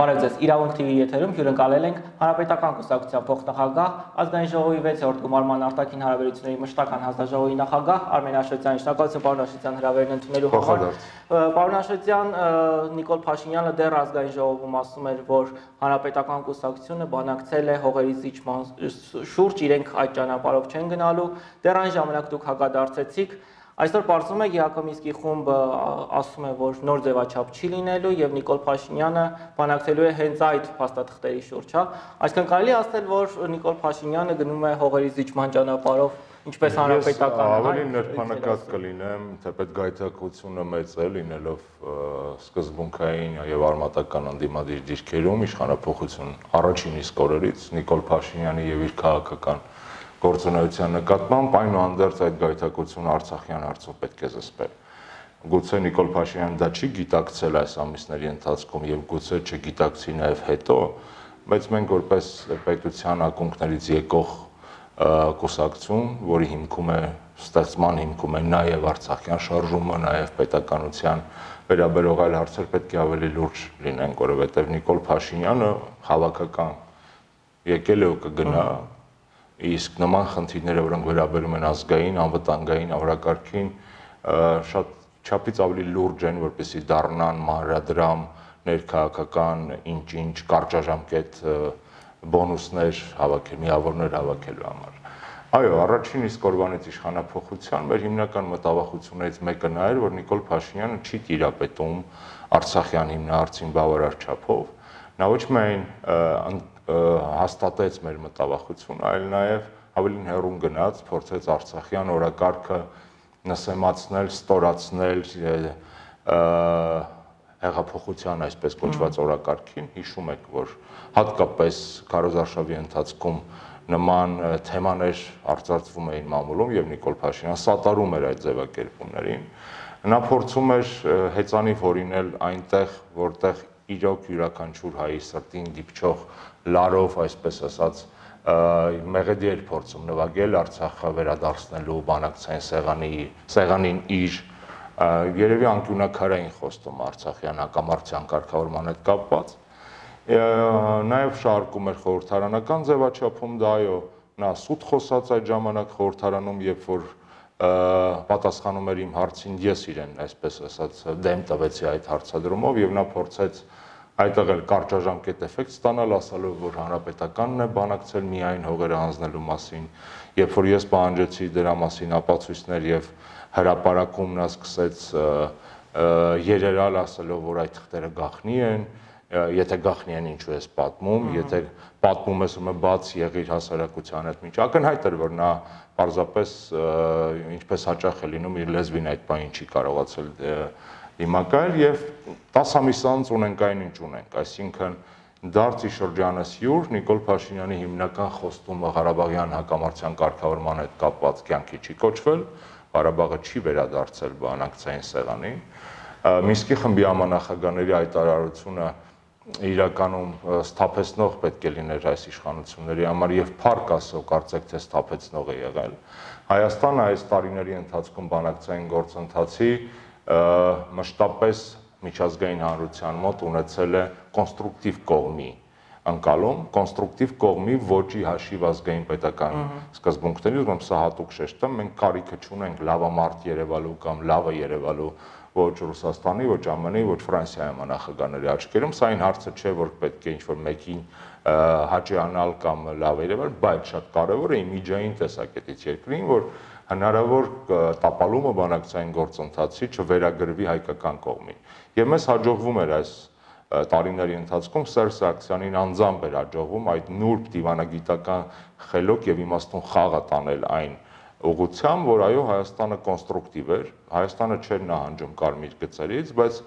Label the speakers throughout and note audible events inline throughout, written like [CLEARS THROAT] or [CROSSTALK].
Speaker 1: Բարև ձեզ։ Իրավունք TV եթերում հյուրընկալել ենք Հանրապետական կուսակցության փոխնախագահ, ազգային ժողովի 6-րդ գումարման արտաքին հարաբերությունների մշտական հանձնաժողովի նախագահ Արմեն Աշոտյանի շնորհակալություն պարոն Աշոտյան հրավերն ընդունելու համար։ Պարոն Աշոտյան, Նիկոլ Փաշինյանը դեռ ազգային ժողովում ասում էր, որ Հանրապետական կուսակցությունը բանակցել է հողերի զիջման շուրջ, իրենք այդ ճանապարհով չեն գնալու։ Դեռ այն ժամանակ դուք հակադարձեցիք Այսօր բարձում է Յակոմիսկի խումբը ասում է, որ նոր ձևաչափ չի լինելու եւ Նիկոլ Փաշինյանը բանակցելու է հենց այդ փաստաթղթերի շուրջ, հա։ Այսինքն կարելի ասել, որ Նիկոլ Փաշինյանը գնում է հողերի զիջման ճանապարհով ինչպես հանրապետական
Speaker 2: ավելի ներփանակած կլինեմ, թեպետ գայթակղությունը մեծ է լինելով սկզբունքային եւ արմատական անդիմադիր դիրքերում իշխանապողություն առաջին իսկ օրերից Նիկոլ Փաշինյանի եւ իր քաղաքական գործունեության նկատմամբ այնուհանդերձ այդ գայթակղությունը Արցախյան հարցում պետք է զսպել։ Գուցե Նիկոլ Փաշինյանը դա չի գիտակցել այս ամիսների ընթացքում եւ գուցե չգիտակցի նաեւ հետո, բայց մենք որպես պետության ակունքներից եկող կուսակցություն, որի հիմքում է ստեղծման հիմքում է նաև Արցախյան շարժումը, նաև պետականության վերաբերող այլ հարցեր պետք է ավելի լուրջ լինեն, որովհետև Նիկոլ Փաշինյանը հավաքական եկել է ու կգնա իսկ նման խնդիրները, որոնք վերաբերում են ազգային, անվտանգային ավրակարգին, շատ չափից ավելի լուրջ են, որպեսզի դառնան մանրադրամ ներքաղաքական ինչ-ինչ կարճաժամկետ բոնուսներ հավաքել, միավորներ հավաքելու համար։ Այո, առաջին իսկ օրվանից իշխանապողության մեր հիմնական մտավախություններից մեկը նա էր, որ Նիկոլ Փաշինյանը չի տիրապետում Արցախյան հիմնարարցին բավարար չափով։ Նա ոչ միայն հաստատեց մեր մտավախությունը, այլ նաև ավելին հեռուն գնաց, փորձեց Արցախյան օրակարգը նսեմացնել, ստորացնել հեղափոխության այսպես կոչված օրակարգին, հիշում եք, որ հատկապես Կարոզարշավի ընթացքում նման թեմաներ արձարծվում էին մամուլում եւ Նիկոլ Փաշինյանը սատարում էր այդ ձևակերպումներին։ Նա փորձում էր հեծանիվ հորինել այնտեղ, որտեղ իրոք յուրաքանչյուր հայի սրտին դիպչող լարով, այսպես ասած, մեղեդի էր փորձում նվագել Արցախը վերադարձնելու բանակցային սեղանի սեղանին իր երևի անկյունակարային խոստում Արցախյան հակամարտության կարգավորման հետ կապված նաև շարքում էր խորհրդարանական ձևաչափում դա այո նա սուտ խոսած այդ ժամանակ խորհրդարանում երբ որ պատասխանում էր իմ հարցին ես իրեն այսպես ասած դեմ տվեցի այդ հարցադրումով եւ նա փորձեց այդտեղ էլ կարճաժամկետ էֆեկտ ստանալ, ասելով, որ հանրապետականն է բանակցել միայն հողերը հանձնելու մասին, երբ որ ես պահանջեցի դրա մասին ապացույցներ եւ հրաապարակում նա սկսեց երերալ ասելով, որ այդ թղթերը գախնի են, եթե գախնի են ինչու ես պատմում, եթե պատմում ես ում բաց եղիր հասարակության հետ միջ ակնհայտ էր որ նա պարզապես ինչպես հաճախ է լինում իր լեզվին այդ բանը չի կարողացել դիմակայել եւ 10 ամիս անց ունենք այն ինչ ունենք, այսինքն դարձի շրջանս յուր Նիկոլ Փաշինյանի հիմնական խոստումը Ղարաբաղյան հակամարտության կարգավորման հետ կապված կյանքի չի կոչվել, Ղարաբաղը չի վերադարձել բանակցային սեղանին։ Մինսկի խմբի ամանախագաների հայտարարությունը իրականում սթափեցնող պետք է լիներ այս իշխանությունների համար եւ փառք ասո կարծեք թե սթափեցնող է եղել Հայաստանը այս տարիների ընթացքում բանակցային գործընթացի մշտապես միջազգային հանրության մոտ ունեցել է կոնստրուկտիվ կողմի անկալում կոնստրուկտիվ կողմի ոչի հաշիվ ազգային պետական սկզբունքների, ուրեմն սա հատուկ շեշտը, մենք կարիքը չունենք լավամարտ Երևալու կամ լավը Երևալու ոչ Ռուսաստանի, ոչ ԱՄՆ-ի, ոչ Ֆրանսիայի մնախագաների աչքերում, սա այն հարցը չէ, որ պետք է ինչ-որ մեկին հաճանալ կամ լավ երևալ, բայց շատ կարևոր է իմիջային տեսակետից երկրին, որ հնարավոր տապալումը բանակցային գործընթացի չվերագրվի հայկական կողմին։ Եվ մեզ հաջողվում էր այս տարիների ընթացքում Սերժ Սարգսյանին անձամբ էր հաջողվում այդ նուրբ դիվանագիտական խելոք եւ իմաստուն խաղը տանել այն ուղղությամբ, որ այո Հայաստանը կոնստրուկտիվ էր, Հայաստանը չէր նահանջում կարմիր գծերից, բայց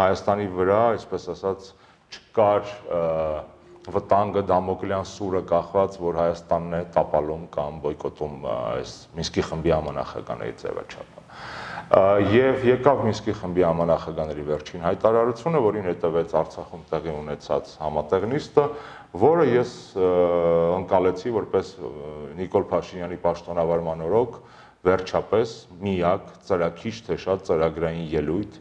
Speaker 2: Հայաստանի վրա, այսպես ասած, չկար վտանգը դամոկլյան սուրը կախված, որ Հայաստանն է տապալում կամ բոյկոտում այս Մինսկի խմբի ամենախագաների ձևաչափը։ Եվ եկավ Մինսկի խմբի ամենախագաների վերջին հայտարարությունը, որին հետևեց Արցախում տեղի ունեցած համատեղնիստը, որը ես ընկալեցի որպես Նիկոլ Փաշինյանի պաշտոնավարման օրոք վերջապես միակ ծրակիչ թե շատ ծրագրային ելույթ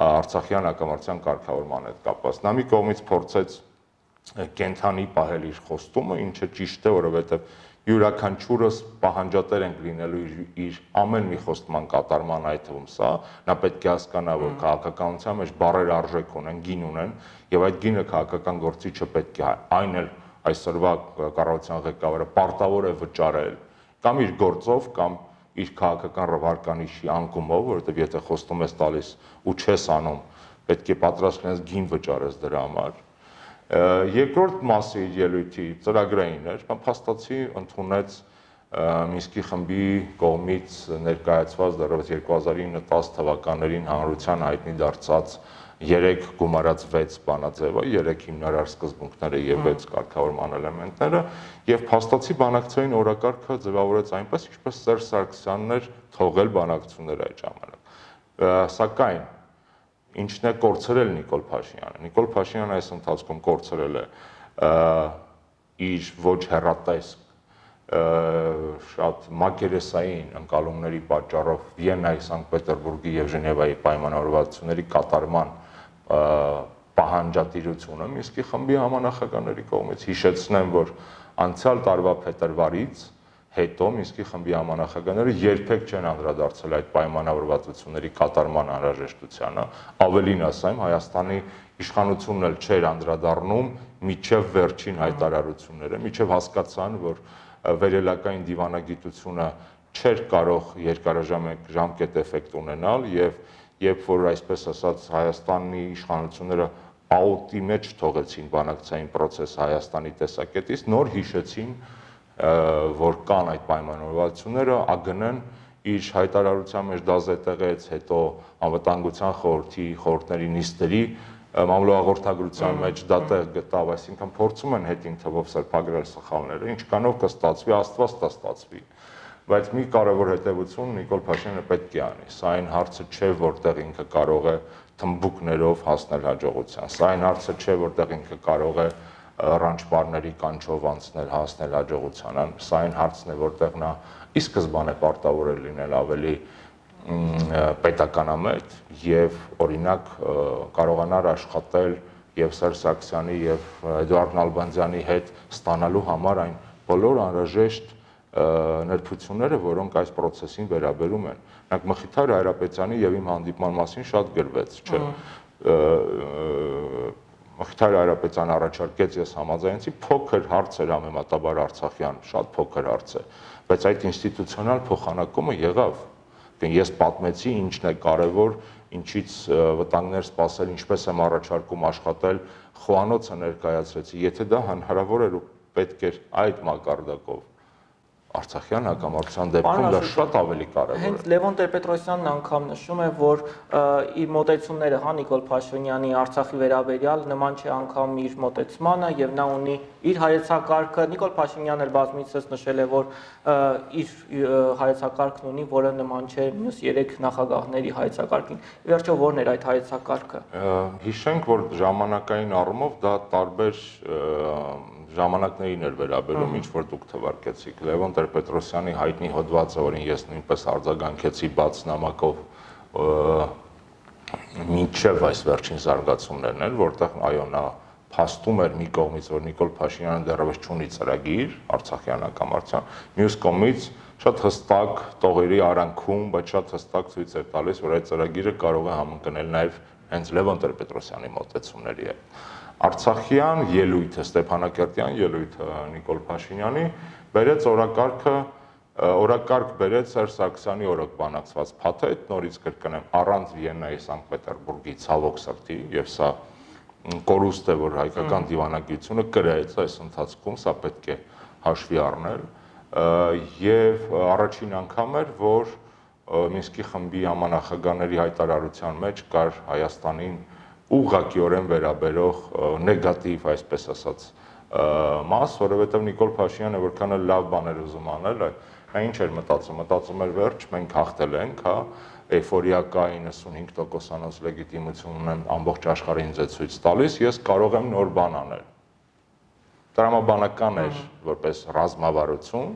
Speaker 2: Արցախյան հակամարտության կարգավորման հետ կապված։ Նա մի կողմից փորձեց կենթանի պահել իր խոստումը, ինչը ճիշտ է, որովհետև յուրաքանչյուրս պահանջատեր ենք լինելու իր, իր ամեն մի խոստման կատարման այդ թվում սա, նա պետք է հասկանա, որ քաղաքականության մեջ բարեր արժեք ունեն, գին ունեն, եւ այդ գինը քաղաքական գործիչը պետք է այն էլ այսօրվա կառավարության ղեկավարը պարտավոր է վճարել կամ իր գործով կամ իր քաղաքական ռվարկանիշի անկումով, որովհետև եթե խոստում ես տալիս ու չես անում, պետք է պատրաստ լինես գին վճարես դրա համար Երկրորդ մասի ելույթի ծրագրային էր, փաստացի ընդունեց Մինսկի խմբի կողմից ներկայացված դեռևս 2009-10 թվականներին հանրության հայտնի դարձած 3 գումարած 6 բանաձևը, 3 հիմնարար սկզբունքները եւ 6 կարգավորման էլեմենտները եւ փաստացի բանակցային օրակարգը ձևավորեց այնպես, ինչպես Սերժ Սարգսյանն էր թողել բանակցությունները այդ ժամանակ։ Սակայն ինչն է կորցրել Նիկոլ Փաշինյանը։ Նիկոլ Փաշինյանը այս ընթացքում կորցրել է իր ոչ հերատես շատ մակերեսային ընկալումների պատճառով Վիեննայի, Սանկտ Պետերբուրգի եւ Ժնևայի պայմանավորվածությունների կատարման պահանջատիրությունը Մինսկի խմբի համանախագահների կողմից հիշեցնեմ, որ անցյալ տարվա փետրվարից հետո Մինսկի խմբի համանախագահները երբեք չեն անդրադարձել այդ պայմանավորվածությունների կատարման անհրաժեշտությանը, ավելին ասեմ, Հայաստանի իշխանությունն էլ չէր անդրադառնում միջև վերջին հայտարարությունները, միջև հասկացան, որ վերելակային դիվանագիտությունը չէր կարող երկարաժամկետ ժամկետ էֆեկտ ունենալ եւ երբ որ այսպես ասած Հայաստանի իշխանությունները աուտի մեջ թողեցին բանակցային process Հայաստանի տեսակետից, նոր հիշեցին որ կան այդ պայմանավորվածությունները, ԱԳՆ-ն իր հայտարարության մեջ դա զետեղեց, հետո անվտանգության խորհրդի խորհրդների նիստերի մամլոյաղորդագրության մեջ դա տեղ գտավ, այսինքն փորձում են հետին թվով սրբագրել սխալները, ինչքանով կստացվի, Աստված դա ստացվի։ Բայց մի կարևոր հետևություն Նիկոլ Փաշինյանը պետք է անի։ Սա այն հարցը չէ, որտեղ ինքը կարող է թմբուկներով հասնել հաջողության։ Սա այն հարցը չէ, որտեղ ինքը կարող է ռանչպարների կանչով անցնել հասնել հաջողությանը։ Սա այն հարցն է, որտեղ նա ի սկզբանե պարտավոր է լինել ավելի պետականամետ եւ օրինակ կարողանար աշխատել եւ Սերժ Սարգսյանի եւ Էդուարդ Նալբանդյանի հետ ստանալու համար այն բոլոր անհրաժեշտ ներբությունները, որոնք այս process-ին վերաբերում են։ Նախ Մխիթար Հայրապետյանի եւ իմ հանդիպման մասին շատ գրվեց, չէ՞ Մխիթար Արապետյան առաջարկեց, ես համաձայնեցի, փոքր հարց էր համեմատաբար Արցախյան, շատ փոքր հարց է, բայց այդ ինստիտուցիոնալ փոխանակումը եղավ։ Դեն ես պատմեցի ինչն է կարևոր, ինչից վտանգներ սпасել, ինչպես եմ առաջարկում աշխատել, խոանոցը ներկայացրեցի, եթե դա հնարավոր էր ու պետք էր այդ մակարդակով Արցախյան հակամարտության դեպքում դա շատ ավելի կարևոր է։
Speaker 1: Հենց Լևոն Տեր-Պետրոսյանն անգամ նշում է, որ իր մոտեցումները հա Նիկոլ Փաշինյանի Արցախի վերաբերյալ նման չէ անգամ իր մոտեցմանը եւ նա ունի իր հայեցակարգը։ Նիկոլ Փաշինյանն էլ բազմիցս նշել է, որ իր հայեցակարգն ունի, որը նման չէ մյուս 3 նախագահների հայեցակարգին։ Վերջո ո՞րն էր այդ հայեցակարգը։
Speaker 2: Հիշենք, որ ժամանակային առումով դա տարբեր ժամանակներին էր վերաբերում, ինչ որ դուք թվարկեցիք։ Լևոն Տեր-Պետրոսյանի հայտնի հոդվածը, որին ես նույնպես արձագանքեցի բաց նամակով մինչև այս վերջին զարգացումներն են, որտեղ այո նա փաստում էր մի կողմից, որ Նիկոլ Փաշինյանը դեռևս չունի ծրագիր Արցախյան հակամարտության, մյուս կողմից շատ հստակ տողերի արանքում, բայց շատ հստակ ցույց էր տալիս, որ այդ ծրագիրը կարող է համընկնել նաև հենց Լևոն Տեր-Պետրոսյանի մոտեցումների հետ։ Արցախյան ելույթը, Ստեփանակերտյան ելույթը Նիկոլ Փաշինյանի բերեց օրակարգը օրակարգ բերեց Սերժ Սարգսյանի օրոք բանակցված փաթեթ, նորից կրկնեմ, առանց Վիեննայի Սանկտ Պետերբուրգի ցավոք սրտի եւ սա կորուստ է, որ հայկական դիվանագիտությունը կրեց այս ընթացքում, սա պետք է հաշվի առնել եւ առաջին անգամ էր, որ Մինսկի խմբի համանախագահների հայտարարության մեջ կար Հայաստանին ուղղակիորեն վերաբերող նեգատիվ, այսպես ասած, մաս, որովհետև Նիկոլ Փաշինյանը որքան էլ լավ բաներ ուզում անել, նա ինչ էր մտածում, մտածում էր վերջ, մենք հաղթել ենք, հա, էйֆորիա կա 95%-անոց լեգիտիմություն ունեմ ամբողջ աշխարհին ինձ է ցույց տալիս, ես կարող եմ նոր բան անել։ Տրամաբանական էր որպես ռազմավարություն,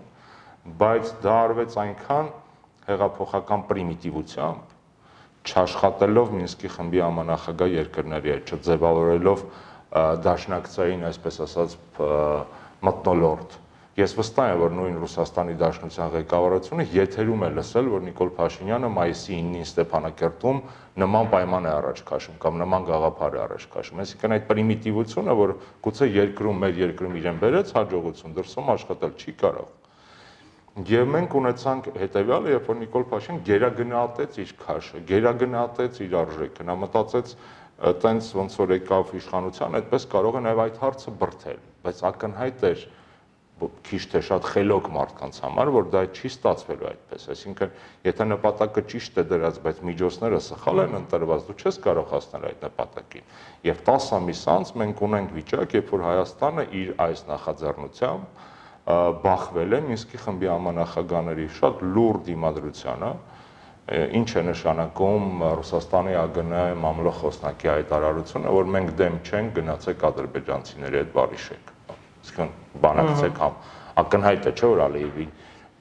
Speaker 2: բայց դա արվեց այնքան հեղափոխական պրիմիտիվությամբ, չաշխատելով Մինսկի խմբի համանախագահ երկրների հետ, չձևավորելով դաշնակցային, այսպես ասած, մտնոլորտ Ես վստահ եմ, որ նույն Ռուսաստանի Դաշնության ղեկավարությունը եթերում է լսել, որ Նիկոլ Փաշինյանը մայիսի 9-ին Ստեփանակերտում նման պայման է առաջ քաշում կամ նման գաղափար է առաջ քաշում։ Այսինքն այդ պրիմիտիվությունը, որ գուցե երկրում մեր երկրում իրեն բերեց հաջողություն, դրսում աշխատել չի կարող։ Եվ մենք ունեցանք հետեւյալը, երբ որ Նիկոլ Փաշինյանը գերագնահատեց իր քաշը, գերագնահատեց իր արժեքը, նա մտածեց տենց ոնց որ եկավ իշխանության, այդպես կարող է նաև այդ հարցը բրթել, բայց ակնհայտ էր, քիչ թե շատ խելոք մարդկանց համար, որ դա չի ստացվելու այդպես։ Այսինքն, եթե նպատակը ճիշտ է դրած, բայց միջոցները սխալ են ընտրված, դու չես կարող հասնել այդ նպատակին։ Եվ 10 ամիս անց մենք ունենք վիճակ, երբ որ Հայաստանը իր այս նախաձեռնությամբ բախվել է Մինսկի խմբի համանախագահների շատ լուրջ դիմադրությանը, ինչ է նշանակում Ռուսաստանի ԱԳՆ մամլոխոսնակի հայտարարությունը, որ մենք դեմ չենք գնացեք ադրբեջանցիների հետ բարիշեք Իսկն բանակցեք համ ակնհայտ է, չէ՞ որ Ալիևին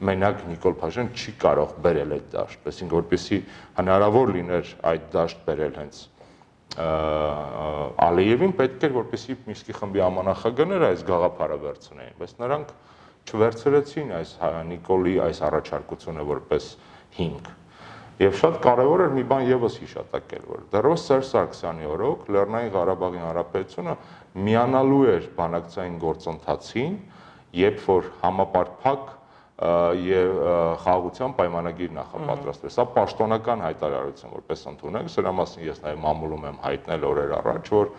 Speaker 2: մենակ Նիկոլ Փաշյան չի կարող բերել այդ դաշտ, այսինքն որպեսի հնարավոր լիներ այդ դաշտ բերել հենց Ալիևին պետք էր որպեսի Մինսկի խմբի համանախագահները այս գաղափարը վերցնեին, բայց նրանք չվերցրեցին այս Նիկոլի այս առաջարկությունը որպես հիմք։ Եվ շատ կարևոր էր մի բան եւս հիշատակել, որ դեռևս Սերժ Սարգսյանի օրոք Լեռնային Ղարաբաղի Հանրապետությունը միանալու էր բանակցային գործընթացին, երբ որ համապարփակ եւ խաղաղության պայմանագիր նախապատրաստվեց։ Սա պաշտոնական հայտարարություն, որպես ընդունենք, սրա մասին ես նաեւ մամուլում եմ հայտնել օրեր առաջ, որ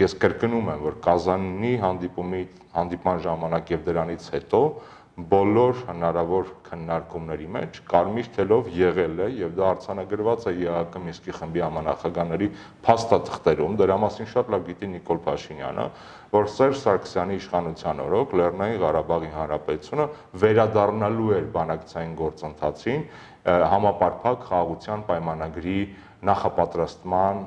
Speaker 2: ես կրկնում եմ, որ Կազանի հանդիպումի հանդիպման ժամանակ եւ դրանից հետո բոլոր հնարավոր քննարկումների մեջ կարմիր թելով եղել է եւ դա արցանագրված է ԵԱԿ Մինսկի խմբի համանախագահների փաստաթղթերում դրա մասին շատ լավ գիտի Նիկոլ Փաշինյանը որ Սերժ Սարգսյանի իշխանության օրոք Լեռնային Ղարաբաղի Հանրապետությունը վերադառնալու էր բանակցային գործընթացին համապարփակ խաղաղության պայմանագրի նախապատրաստման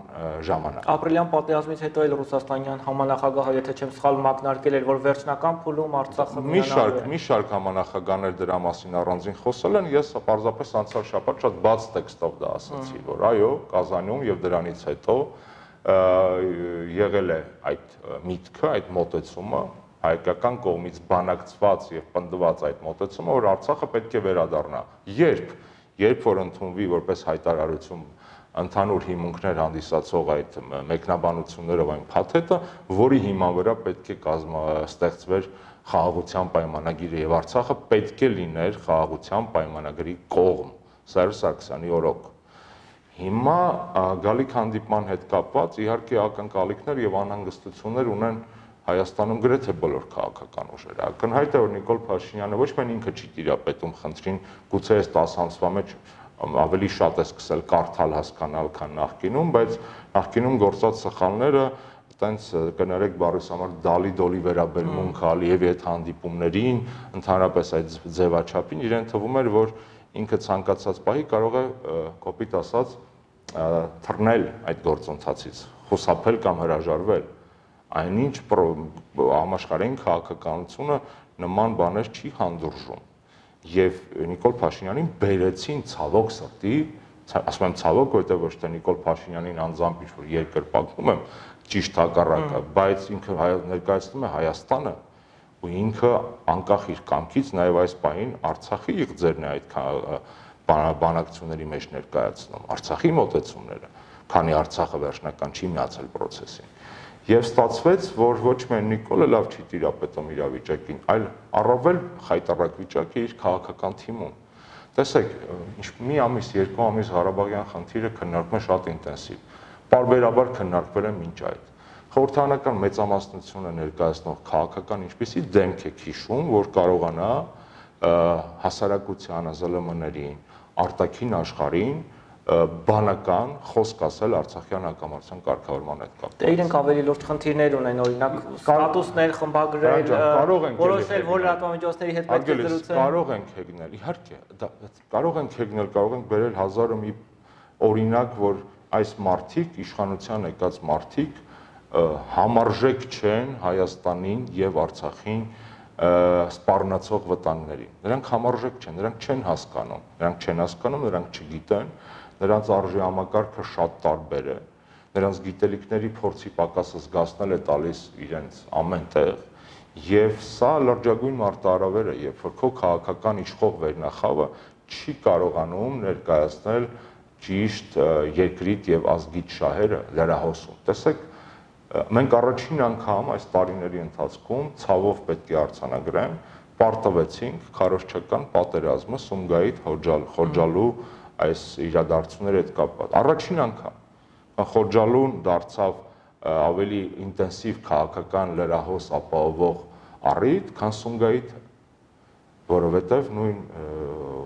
Speaker 2: ժամանակ։
Speaker 1: Ապրիլյան պատերազմից հետո էլ Ռուսաստանյան համանախագահը, եթե չեմ սխալ, մակնարկել էր, որ վերջնական փուլում Արցախը
Speaker 2: մի շարք, մի շարք համանախագահներ դրա մասին առանձին խոսել են, ես պարզապես անցյալ շաբաթ շատ բաց տեքստով դա ասացի, որ այո, Կազանում եւ դրանից հետո եղել է այդ միտքը, այդ մոտեցումը հայկական կողմից բանակցված եւ պնդված այդ մոտեցումը, որ Արցախը պետք է վերադառնա։ Երբ երբ որ ընդունվի որպես հայտարարություն ընդհանուր հիմունքներ հանդիսացող այդ մեկնաբանություններով այն փաթեթը, որի հիման վրա պետք է կազմա ստեղծվեր խաղաղության պայմանագիրը եւ Արցախը պետք է լիներ խաղաղության պայմանագրի կողմ Սերժ Սարգսյանի օրոք։ Հիմա գալիք հանդիպման հետ կապված իհարկե ակնկալիքներ եւ անհանգստություններ ունեն Հայաստանում գրեթե բոլոր քաղաքական ուժերը։ Ակնհայտ է որ Նիկոլ Փաշինյանը ոչ միայն ինքը չի տիրապետում խնդրին, գուցե այս 10 ամսվա մեջ ավելի շատ է սկսել կարդալ հասկանալ, քան նախկինում, բայց նախկինում գործած սխալները տենց կներեք բառիս համար դալի դոլի վերաբերմունք Ալիևի հետ հանդիպումներին, ընդհանրապես այդ ձևաչափին իրեն թվում էր, որ ինքը ցանկացած պահի կարող է կոպիտ ասած թռնել այդ գործընթացից, խուսափել կամ հրաժարվել։ Այնինչ համաշխարհային քաղաքականությունը նման բաներ չի հանդուրժում եւ Նիկոլ Փաշինյանին բերեցին ցավոք սրտի, ասում եմ ցավոք, որովհետեւ ոչ թե Նիկոլ Փաշինյանին անձամբ ինչ որ երկրպագում եմ, ճիշտ հակառակը, բայց ինքը ներկայացնում է Հայաստանը ու ինքը անկախ իր կամքից նաև այս պահին Արցախի եղձերն է այդ բանակցությունների մեջ ներկայացնում, Արցախի մոտեցումները, քանի Արցախը վերջնական չի միացել process-ին։ Եվ ստացվեց, որ ոչ միայն Նիկոլը լավ չի տիրապետում իրավիճակին, այլ առավել խայտարակ վիճակի իր քաղաքական թիմում։ Տեսեք, մի ամիս, երկու ամիս Ղարաբաղյան խնդիրը քննարկվում է շատ ինտենսիվ։ Պարբերաբար քննարկվել է մինչ այդ։ Խորհրդանական մեծամասնությունը ներկայացնող քաղաքական ինչպեսի դեմք է քիշում, որ կարողանա հասարակությանը, ԶԼՄ-ներին, արտաքին աշխարհին բանական խոսք ասել Արցախյան հակամարտության կարգավորման հետ կապված։
Speaker 1: Դե իրենք ավելի լուրջ խնդիրներ ունեն, օրինակ ստատուսներ խմբագրել, որոշել որ լրատվամիջոցների հետ պետք է
Speaker 2: զրուցել։ Կարող ենք հեգնել, իհարկե, կարող ենք հեգնել, կարող ենք բերել հազարը մի օրինակ, որ այս մարտիկ իշխանության եկած մարտիկ համարժեք չեն Հայաստանին եւ Արցախին սպառնացող վտանգներին։ Նրանք համարժեք չեն, նրանք չեն հասկանում, նրանք չեն հասկանում, նրանք չգիտեն, նրանց արժի համակարգը շատ տարբեր է նրանց գիտելիքների փորձի պակասը զգացնել է տալիս իրենց ամենտեղ եւ սա լրջագույն մարտահրավեր է երբ որ քո քաղաքական իշխող վերնախավը չի կարողանում ներկայացնել ճիշտ երկրիտ եւ ազգիտ շահերը լրահոսում տեսեք մենք առաջին անգամ այս տարիների ընթացքում ցավով պետք է արցանագրեմ պարտվեցինք քարոշչական պատերազմը Սումգայիթ խոջալու այս իրադարձությունների հետ կապված առաջին անգամ խոջալուն դարձավ ավելի ինտենսիվ քաղաքական լրահոս ապահովող առիթ, քան Սումգայիթը որովհետև նույն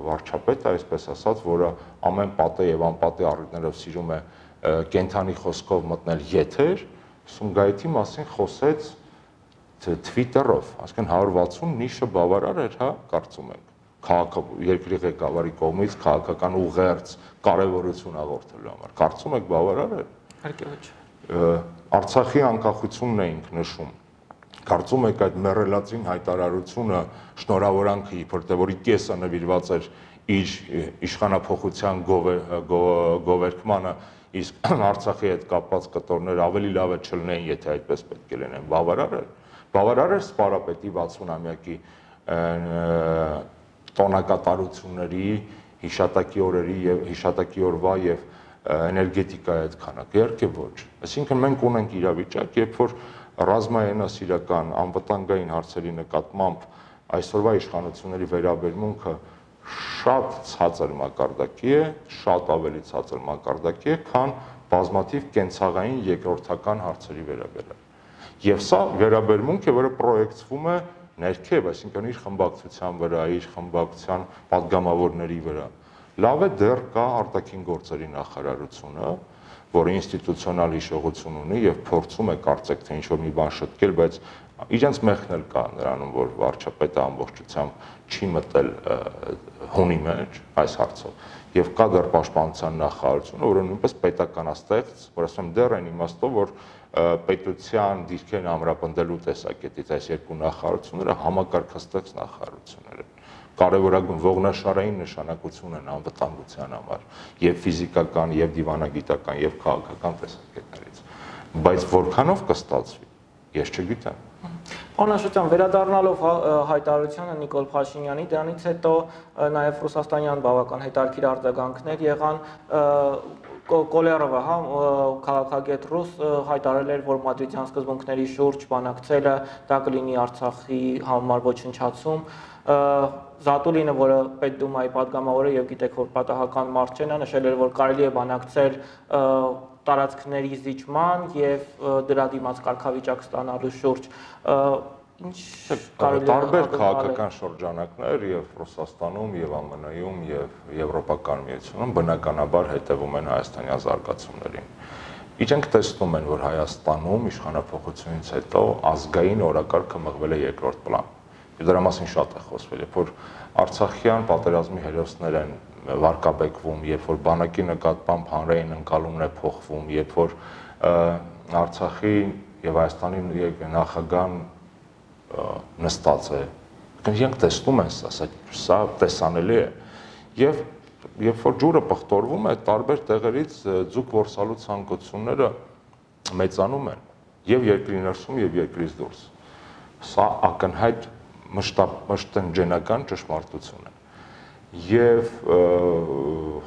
Speaker 2: վարչապետը, այսպես ասած, որը ամեն պատե եւ անպատե առիթներով սիրում է կենթանի խոսքով մտնել եթեր, Սումգայիթի մասին խոսեց Twitter-ով, ասկան 160 նիշը բավարար էր, հա, կարծում եք քաղաքը երկրի ղեկավարի կողմից քաղաքական ուղերձ կարևորություն հաղորդելու համար։ Կարծում եք բավարար է։
Speaker 1: Իհարկե ոչ։
Speaker 2: Արցախի անկախությունն էինք նշում։ Կարծում եք այդ մեռելացին հայտարարությունը շնորհավորանքը իբրտե որի կեսը նվիրված էր իր իշխանապողության գովերքմանը իսկ [CLEARS THROAT] Արցախի հետ կապված կտորներ ավելի լավ է չլինեն, եթե այդպես պետք է լինեն։ Բավարար է։ Բավարար է սպարապետի 60-ամյակի տոնակատարությունների, հիշատակի օրերի եւ հիշատակի օրվա եւ էներգետիկայի այդ քանակը իհարկե ոչ։ Այսինքն մենք ունենք իրավիճակ, երբ որ ռազմայենասիրական անվտանգային հարցերի նկատմամբ այսօրվա իշխանությունների վերաբերմունքը շատ ցածր մակարդակի է, շատ ավելի ցածր մակարդակի է, քան բազմաթիվ կենցաղային երկրորդական հարցերի վերաբերյալ։ Եվ սա վերաբերմունք է, որը պրոյեկցվում է ներքև, այսինքն իր խմբակցության վրա, իր խմբակցության падգամավորների վրա։ Լավ է դեռ կա արտաքին գործերի նախարարությունը, որը ինստիտուցիոնալ հիշողություն ունի եւ փորձում է կարծեք թե ինչ որ մի բան շտկել, բայց իրենց մեխն էլ կա նրանում, որ վարչապետը ամբողջությամբ չի մտել հունի մեջ այս հարցով եւ կա դեռ պաշտպանության նախարարությունը, որը նույնպես պետականաստեղծ, որ ասում եմ դեռ այն իմաստով, որ պետության դիրքերն ամրապնդելու տեսակետից այս երկու նախարարությունները համակարգաստեղծ նախարարություններ են կարևորագույն ողնաշարային նշանակություն են անվտանգության համար եւ ֆիզիկական եւ դիվանագիտական եւ քաղաքական տեսակետներից բայց որքանով կստացվի ես չգիտեմ
Speaker 1: Պանաշության վերադառնալով հայտարարությանը Նիկոլ Փաշինյանի դրանից հետո նաև ռուսաստանյան բավական հետարքիր արձագանքներ եղան Կոլերովը հա քաղաքագետ ռուս հայտարարել էր, որ մադրիդյան սկզբունքների շուրջ բանակցելը դա կլինի Արցախի համար ոչնչացում։ Զատուլինը, որը Պետդումայի падգամավորը եւ գիտեք որ պատահական մարդ չեն, նշել էր, որ կարելի է բանակցել տարածքների զիջման եւ դրա դիմաց կարգավիճակ ստանալու շուրջ
Speaker 2: ինչ տարբեր քաղաքական շրջանակներ եւ Ռուսաստանում եւ ԱՄՆ-ում եւ Եվրոպական միությունում բնականաբար հետևում են հայաստանյան զարգացումներին։ Իջենք տեսնում են, որ Հայաստանում իշխանապողությունից հետո ազգային օրակարգը մղվել է երկրորդ պլան։ Եվ դրա մասին շատ է խոսվել, երբ որ Արցախյան պատերազմի հերոսներ են վարկաբեկվում, երբ որ բանակի նկատմամբ հանրային ընկալումն է փոխվում, երբ որ Արցախի եւ Հայաստանի նախագահան նստած է իրենք տեսնում են սա, սա տեսանելի է եւ երբ որ ջուրը պղտորվում է տարբեր տեղերից ձուկ որսալու ցանկությունները մեծանում են եւ երկրի ներսում եւ երկրից դուրս սա ակնհայտ մշտապ մշտնջենական ճշմարտություն է եւ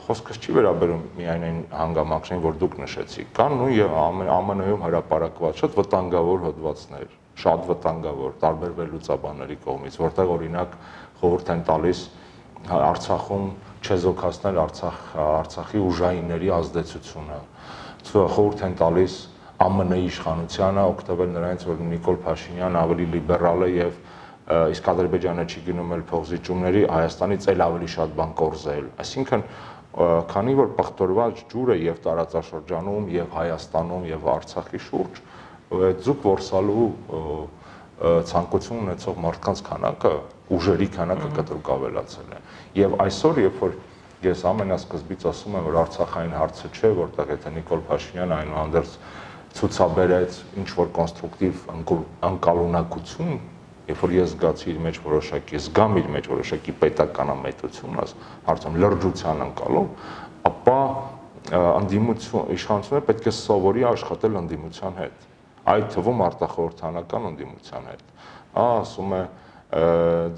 Speaker 2: խոսքս չի վերաբերում միայն այն հանգամանքներին, որ դուք նշեցիք, կան նույն ԱՄՆ-ում հրապարակված շատ վտանգավոր հոդվածներ, շատ վտանգավոր տարբեր վերլուծաբանների կողմից, որտեղ օրինակ խորհուրդ են տալիս Արցախում չեզոքացնել Արցախ Արցախի ուժայինների ազդեցությունը։ Խորհուրդ են տալիս ԱՄՆ-ի իշխանությանը օգտվել նրանից, որ Նիկոլ Փաշինյանը ավելի լիբերալ է եւ իսկ Ադրբեջանը չի գնում էլ փողզիջումների, Հայաստանից էլ ավելի շատ բան կորզել։ Այսինքն քանի որ պղտորված ջուրը եւ տարածաշրջանում եւ Հայաստանում եւ Արցախի շուրջ ձուկ որսալու ցանկություն ունեցող մարդկանց քանակը, ուժերի քանակը կտրուկ ավելացել է։ Եվ այսօր, երբ որ ես ամենասկզբից ասում եմ, որ Արցախային հարցը չէ, որտեղ եթե Նիկոլ Փաշինյանը այնուհանդերձ ցուցաբերեց ինչ որ կոնստրուկտիվ անկալունակություն, երբ որ ես զգացի իր մեջ որոշակի, զգամ իր մեջ որոշակի պետականամետություն, աս հարցում լրջության անկալում, ապա անդիմություն իշխանությունը պետք է սովորի աշխատել անդիմության հետ այդ թվում արտախորհրդանական անդիմության հետ ա ասում է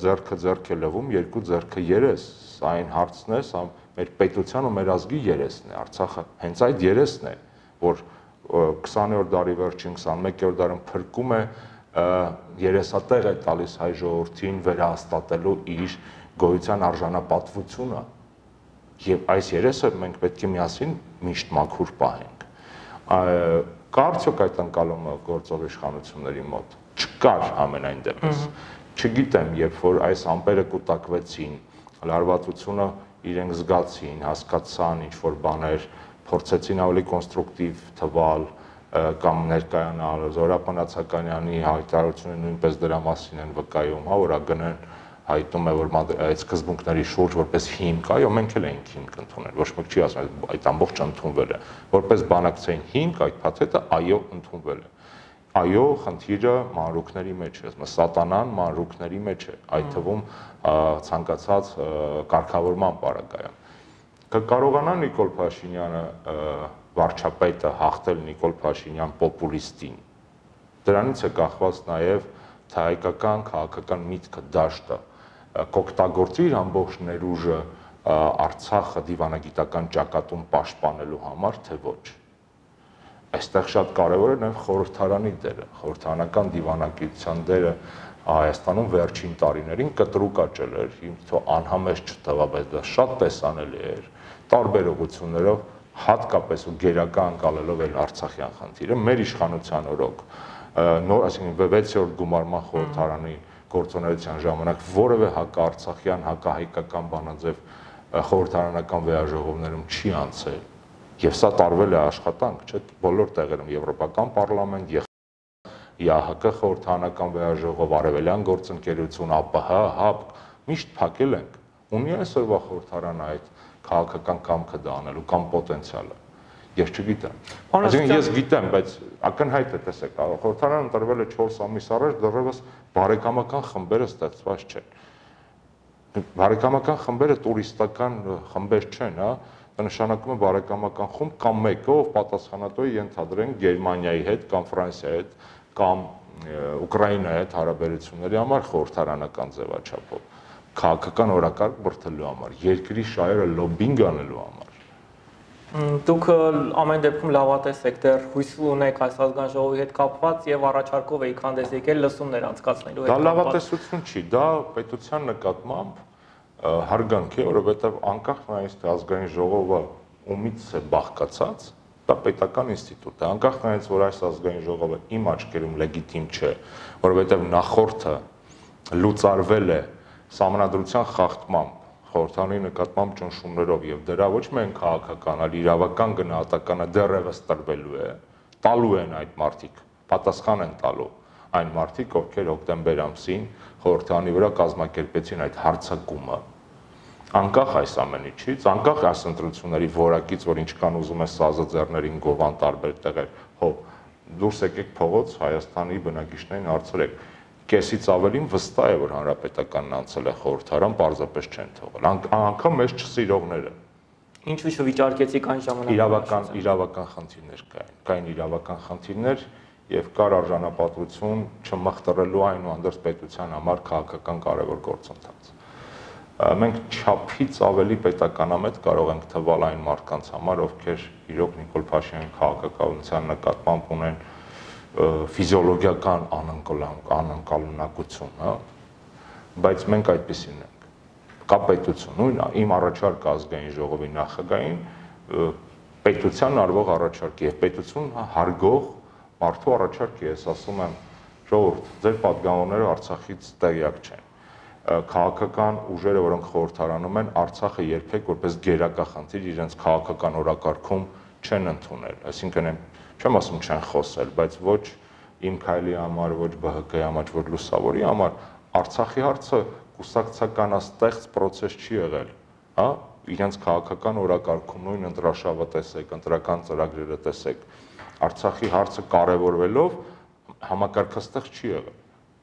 Speaker 2: ձերքը ձերքը լվում երկու ձերքը երես այն հարցն է սա մեր պետության ու մեր ազգի երեսն է արցախը հենց այդ երեսն է որ 20-րդ դարի վերջին 21-րդ դարում փրկում է երեսատեղ է տալիս հայ ժողովրդին վերահաստատելու իր գոյության արժանապատվությունը եւ այս երեսը մենք պետք է միասին միշտ մաքուր պահենք կարծոք այդ ընկալումը գործող իշխանությունների մոտ չկար ամենայն դեպս չգիտեմ երբ որ այս ամպերը կուտակվեցին լարվածությունը իրենք զգացին հասկացան ինչ որ բաներ փորձեցին ավելի կոնստրուկտիվ թվալ կամ ներկայանալ Զորապանացականյանի հայտարարությունը նույնպես դրա մասին են վկայում, հա, որ ագնեն հայտնում է, որ այդ սկզբունքների շուրջ որպես հիմք, այո, մենք էլ ենք հիմք ընդունել։ Ոչ մեկ չի ասում այդ ամբողջ ընդունվել է։ Որպես բանակցային հիմք այդ փաթեթը այո ընդունվել է։ Այո, խնդիրը մանրուքների մեջ է, ասում սատանան մանրուքների մեջ է, այդ թվում ցանկացած կարգավորման պարագայում կկարողանա Նիկոլ Փաշինյանը վարչապետը հաղթել Նիկոլ Փաշինյան պոպուլիստին։ Դրանից է կախված նաև հայկական քաղաքական միտքը դաշտը կօգտագործի իր ամբողջ ներուժը Արցախը դիվանագիտական ճակատում պաշտպանելու համար, թե ոչ։ Այստեղ շատ կարևոր է նաև խորհրդարանի դերը, խորհրդարանական դիվանագիտության դերը Հայաստանում վերջին տարիներին կտրուկ աճել էր, ինձ թող անհամեջ չտվա, բայց դա շատ տեսանելի էր տարբեր ուղություններով հատկապես ու գերակա անցալելով էլ Արցախյան խնդիրը մեր իշխանության օրոք նոր այսինքն 6-րդ գումարման խորհրդարանի գործունեության ժամանակ որևէ հակարցախյան հակահայկական բանաձև խորհրդարանական վեաժողովներում չի անցել եւ սա տարվել է աշխատանք չէ բոլոր տեղերում եվրոպական պարլամենտ ԵԱՀԿ խորհրդարանական վեաժողով արևելյան գործընկերություն ԱՊՀ ՀԱԲ միշտ փակել ենք ունի այսօրվա խորհրդարանը այդ քաղաքական կամքը դա անելու կամ պոտենցիալը ես չգիտեմ։ Այսինքն ես գիտեմ, բայց ակնհայտ է, տեսեք, խորհրդարանը ընտրվել է 4 ամիս առաջ, դեռևս բարեկամական խմբերը ստեղծված չեն։ Բարեկամական խմբերը տուրիստական խմբեր չեն, հա, դա նշանակում է բարեկամական խումբ կամ մեկը, ով պատասխանատու է ենթադրենք Գերմանիայի հետ կամ Ֆրանսիայի հետ կամ Ուկրաինայի հետ հարաբերությունների համար խորհրդարանական ձևաչափով քաղաքական օրակարգ բրթելու համար, երկրի շահերը լոբինգ անելու համար։
Speaker 1: Դուք ամեն դեպքում լավատես եք դեռ հույս ունեք այս ազգան ժողովի հետ կապված եւ առաջարկով եք հանդես եկել լսումներ անցկացնելու
Speaker 2: հետ։ Դա լավատեսություն չի, դա պետության նկատմամբ հարգանք է, որովհետեւ անկախ նայից թե ազգային ժողովը ումից է բաղկացած, դա պետական ինստիտուտ է։ Անկախ նայից որ այս ազգային ժողովը իմ աչքերում լեգիտիմ չէ, որովհետեւ նախորդը լուծարվել է համանadrության խախտմամբ խորհրդանի նկատմամբ ճնշումներով եւ դրա ոչ միայն քաղաքական, այլ իրավական գնահատականը դեռևս տրվելու է, տալու են այդ մարտիկ, պատասխան են տալու այն մարտիկ, ովքեր հոկտեմբեր ամսին խորհրդանի վրա կազմակերպեցին այդ հարցակումը անկախ այս ամեն ինչից, անկախ այս ընտրությունների որակից, որ ինչքան ուզում է սազը ձեռներին գովան տարբեր տեղեր, հո դուրս եկեք փողոց Հայաստանի բնակիչներին հարցրեք կեսից ավելին վստահ է, որ հանրապետականն անցել է խորհրդարան, պարզապես չեն թողել։ Անկամ մեզ չսիրողները։
Speaker 1: Ինչու չվիճարկեցիք այն ժամանակ։
Speaker 2: Իրավական իրավական խնդիրներ կային։ Կային իրավական խնդիրներ եւ կար արժանապատվություն չմխտրելու այնուհանդերձ պետության համար քաղաքական կարևոր գործընթաց։ Մենք չափից ավելի պետականամետ կարող ենք թվալ այն մարդկանց համար, ովքեր իրոք Նիկոլ Փաշինյանի քաղաքականության նկատմամբ ունեն ֆիզիոլոգիական անընկալան անընկալունակություն, հա։ Բայց մենք այդպեսին ենք։ Կա պետություն, նույն իմ առաջարկը ազգային ժողովի նախագահային պետության արվող առաջարկի եւ պետություն հա, հարգող մարդու առաջարկի ես ասում եմ ժողովուրդ, ձեր падգամավորները Արցախից տեղյակ չեն քաղաքական ուժերը, որոնք խորհրդարանում են, Արցախը երբեք որպես գերակա խնդիր իրենց քաղաքական օրակարգում չեն ընդունել։ Այսինքն այն չեմ ասում չեն խոսել, բայց ոչ իմ քայլի համար, ոչ ԲՀԿ-ի համար, ոչ լուսավորի համար Արցախի հարցը կուսակցականաստեղծ process չի եղել, հա, իրենց քաղաքական օրակարգում նույն ընտրաշավը տեսեք, ընտրական ծրագրերը տեսեք։ Արցախի հարցը կարևորվելով համակարգաստեղծ չի եղել։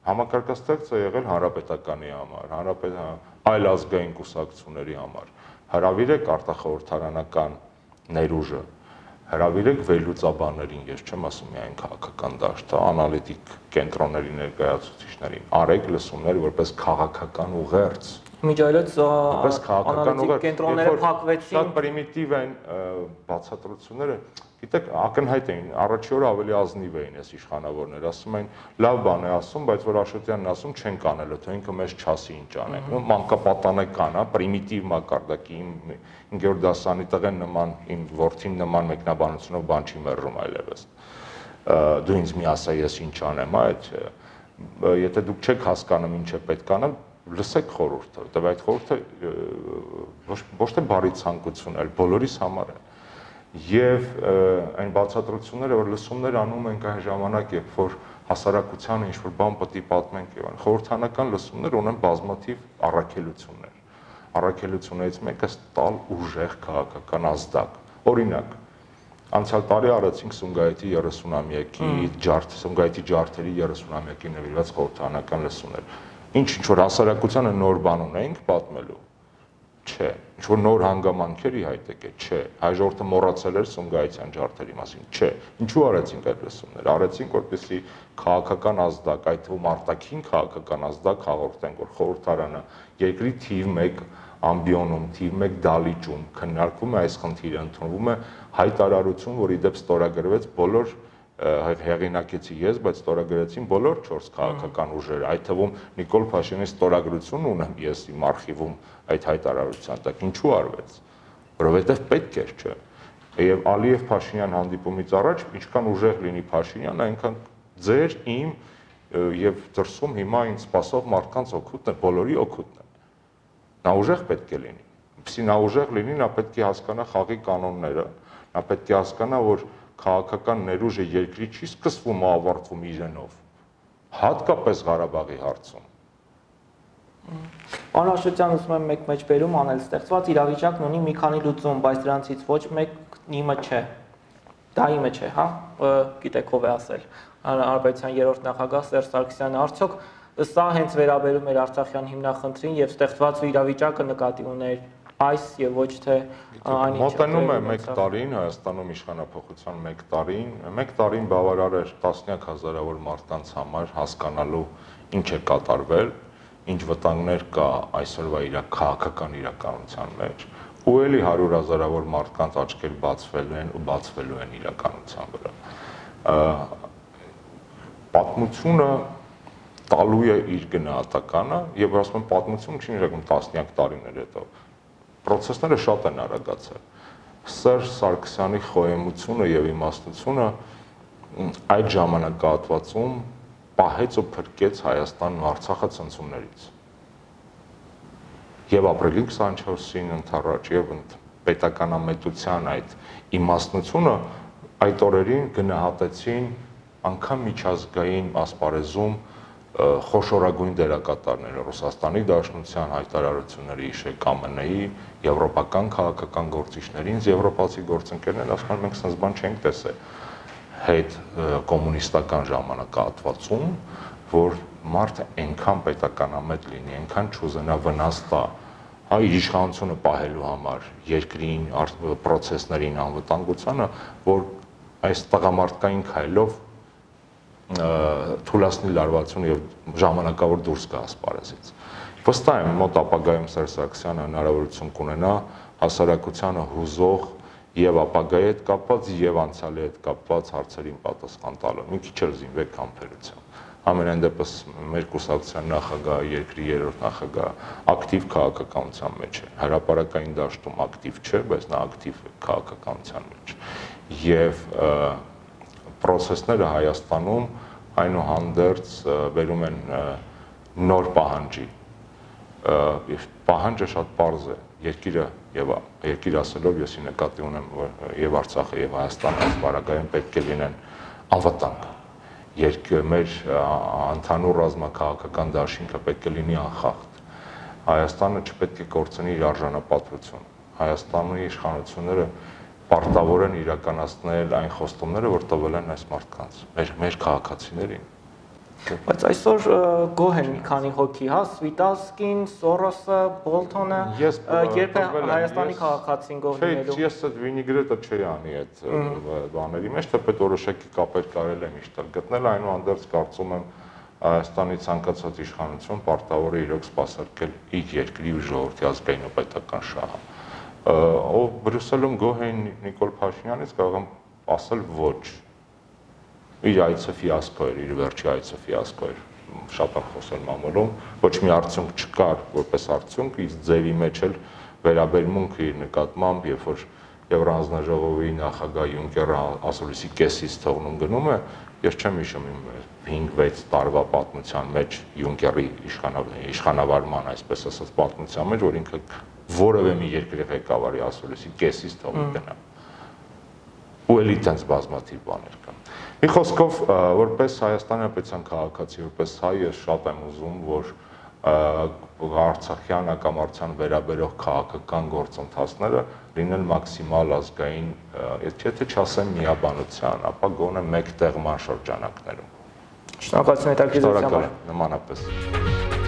Speaker 2: Համակարգաստեղծ է եղել հանրապետականի համար, հանրապետ այլ ազգային կուսակցությունների համար։ Հրավիրեք արտախորհրդարանական ներուժը հրավիրեք վերլուծաբաններին, ես չեմ ասում միայն քաղաքական դաշտ, անալիտիկ կենտրոնների ներկայացուցիչներին, արեք լսումներ որպես քաղաքական ուղերձ
Speaker 1: Միջայլոց անալիտիկ կենտրոնները փակվեցին։
Speaker 2: Շատ պրիմիտիվ են բացատրությունները։ Գիտեք, ակնհայտ էին, առաջի օրը ավելի ազնիվ էին այս իշխանավորները, ասում էին, լավ բան է ասում, բայց որ Աշոտյանն ասում չեն կանել, թե ինքը մեզ չասի ինչ անենք։ Ու մանկապատանեկան, հա, պրիմիտիվ մակարդակի իմ 5-րդ դասանի տղեն նման, իմ ворթին նման մեկնաբանությունով բան չի մերժում այլևս։ Դու ինձ մի ասա, ես ինչ անեմ, հա, այդ եթե դուք չեք հասկանում ինչ է պետք անել, լսեք խորհուրդը, որտեղ այդ խորհուրդը ոչ թե բարի ցանկություն, այլ բոլորիս համար է եւ այն բացատրությունները, որ լսումներ անում ենք այն ժամանակ, երբ որ հասարակությանը ինչ որ բան պետք է պատմենք եւ այն խորհրդանական լսումներ ունեն բազմաթիվ առաքելություններ։ Առաքելություններից մեկը ստալ ուժեղ քաղաքական ազդակ։ Օրինակ, անցյալ տարի արեցինք Սունգայիթի 30-ամյակի ջարդ, Սունգայիթի ջարդերի 30-ամյակի նվիրված խորհրդանական լսումներ։ Ինչ ինչ որ հասարակությանը նոր բան ունենք պատմելու Չէ, ինչ որ նոր հանգամանքեր ի հայտ եկե, չէ։ Հայժորտը մոռացել էր Սումգայիցյան ջարդերի մասին, չէ։ Ինչու արեցինք այդ լսումները։ Արեցինք, որպեսզի քաղաքական ազդակ, այդ թվում արտաքին քաղաքական ազդակ հաղորդենք, որ խորհրդարանը երկրի թիվ 1 ամբիոնում, թիվ 1 դալիճում քննարկվում է այս խնդիրը, ընդունվում է հայտարարություն, որի դեպ ստորագրվեց բոլոր հեղինակեցի ես, բայց ստորագրեցին բոլոր 4 քաղաքական ուժերը, այդ թվում Նիկոլ Փաշինի ստորագրությունն ունեմ ես իմ արխիվում այդ հայտարարության տակ։ Ինչու արվեց։ Որովհետև պետք էր, չէ՞։ Եվ Ալիև Փաշինյան հանդիպումից առաջ ինչքան ուժեղ լինի Փաշինյան, այնքան ձեր իմ եւ դրսում հիմա ինձ սпасով մարդկանց օգուտն է, բոլորի օգուտն է։ Նա ուժեղ պետք է լինի։ Իսկ նա ուժեղ լինի, նա պետք է հասկանա խաղի կանոնները, նա պետք է հասկանա, որ քաղաքական ներուժը երկրի չի սկսվում ու ավարտվում իրենով հատկապես Ղարաբաղի հարցում
Speaker 1: Անհաշտության ուսում եմ մեկ մեջ բերում անել ստեղծված իրավիճակն ունի մի քանի լուծում, բայց դրանցից ոչ մեկն իմը չէ։ Դա իմը չէ, հա, գիտեք ով է ասել։ Արաբիական երրորդ նախագահ Սերժ Սարգսյանը արդյոք սա հենց վերաբերում էր Արցախյան հիմնախնդրին եւ ստեղծված իրավիճակը նկատի ուներ այս եւ ոչ թե
Speaker 2: այն ինչ մոտենում է 1 տարին Հայաստանում իշխանապողության 1 տարին 1 տարին բավարար էր տասնյակ հազարավոր մարդկանց համար հասկանալու ինչ է կատարվել ինչ վտանգներ կա այսօրվա իր քաղաքական իրականության մեջ ու էլի 100 հազարավոր մարդկանց աչքեր բացվելու են ու բացվելու են իրականության վրա պատմությունը տալու է իր գնահատականը եւ ասում պատմություն չի նշանակում տասնյակ տարիներ հետո process-ները շատ են արագացել։ Սերժ Սարգսյանի խոհեմությունը եւ իմաստությունը այդ ժամանակահատվածում պահեց ու փրկեց Հայաստանն Արցախը ցնցումներից։ Եվ ապրիլի 24-ին ընթառաջ եւ պետականամետության այդ իմաստնությունը այդ օրերին գնահատեցին անգամ միջազգային ասպարեզում խոշորագույն դերակատարները Ռուսաստանի Դաշնության հայտարարությունների իշեք ԱՄՆ-ի, եվրոպական քաղաքական գործիչների, ինձ եվրոպացի գործընկերներն ասում են մենք sense բան չենք տեսել հետ կոմունիստական ժամանակահատվածում, որ մարդը այնքան պետականամետ լինի, այնքան չուզենա վնաս տա հա իր իշխանությունը պահելու համար երկրին, process-ներին անվտանգությանը, որ այս տղամարդկային քայլով թույլատնի լարվածություն եւ ժամանակավոր դուրս գա ասպարեզից։ Վստահ եմ մոտ ապագայում Սերժ Սարգսյանը հնարավորություն կունենա հասարակությանը հուզող եւ ապագայի հետ կապված եւ անցյալի հետ կապված հարցերին պատասխան տալու։ Մի քիչ էլ զինվեք համբերությամբ ամենայն դեպս մեր կուսակցության նախագահ, երկրի երրորդ նախագահ ակտիվ քաղաքականության մեջ է։ Հրաապարական դաշտում ակտիվ չէ, բայց նա ակտիվ քաղաքականության մեջ։ Եվ process-ները Հայաստանում այնուհանդերձ վերում են նոր պահանջի։ Եվ պահանջը շատ པարզ է։ Երկիրը եւ երկիր ասելով եսի նկատի ունեմ որ եւ Արցախը եւ Հայաստանը ասպարագայում պետք է լինեն անվտանգ։ Երկրը մեր ընդհանուր ռազմաքաղաքական դաշինքը պետք է լինի անխախտ։ Հայաստանը չպետք է կորցնի իր արժանապատվությունը։ Հայաստանի իշխանությունները պարտավոր են իրականացնել այն խոստումները, որ տվել են այս մարդկանց, մեր մեր քաղաքացիներին։
Speaker 1: Բայց այսօր գոհ են մի քանի հոգի, հա, Սվիտալսկին, Սորոսը, Բոլթոնը, երբ է Հայաստանի քաղաքացին
Speaker 2: գողնելու։ Չէ, ես այդ վինիգրետը չի անի այդ բաների մեջ, թեպետ որոշակի կապեր կարել է միշտ գտնել, այնուհանդերձ կարծում եմ Հայաստանի ցանկացած իշխանություն պարտավոր է իրոք սпасարկել իր երկրի ժողովրդի ազգային ու պետական շահը։ Ով Բրյուսելում գոհ էին Նիկոլ Փաշինյանից կարող եմ ասել ոչ իր այցը ֆիասկո էր, իր վերջի այցը ֆիասկո էր շատ եմ խոսել մամուլում, ոչ մի արդյունք չկար, որպես արդյունք, իսկ ձևի մեջ էլ վերաբերմունքը իր նկատմամբ, երբ որ Եվրանձնաժողովի նախագահ Յունկերը ասուլիսի կեսից թողնում գնում է, ես չեմ հիշում իմ 5-6 տարվա պատմության մեջ Յունկերի իշխանավարման, այսպես ասած, պատմության մեջ, որ ինքը որևէ մի երկրի ղեկավարի ասուլիսի կեսից թողի գնա։ Ու էլի տենց բազմաթիվ բաներ կան։ Մի խոսքով, որպես Հայաստանի պետության քաղաքացի, որպես հայ, ես շատ եմ ուզում, որ Արցախյան հակամարտության վերաբերող քաղաքական գործընթացները լինեն մաքսիմալ ազգային, եթե չասեմ միաբանության, ապա գոնե մեկ տեղման շրջանակներում։
Speaker 1: Շնորհակալություն հետաքրքրության
Speaker 2: համար։ Նմանապես։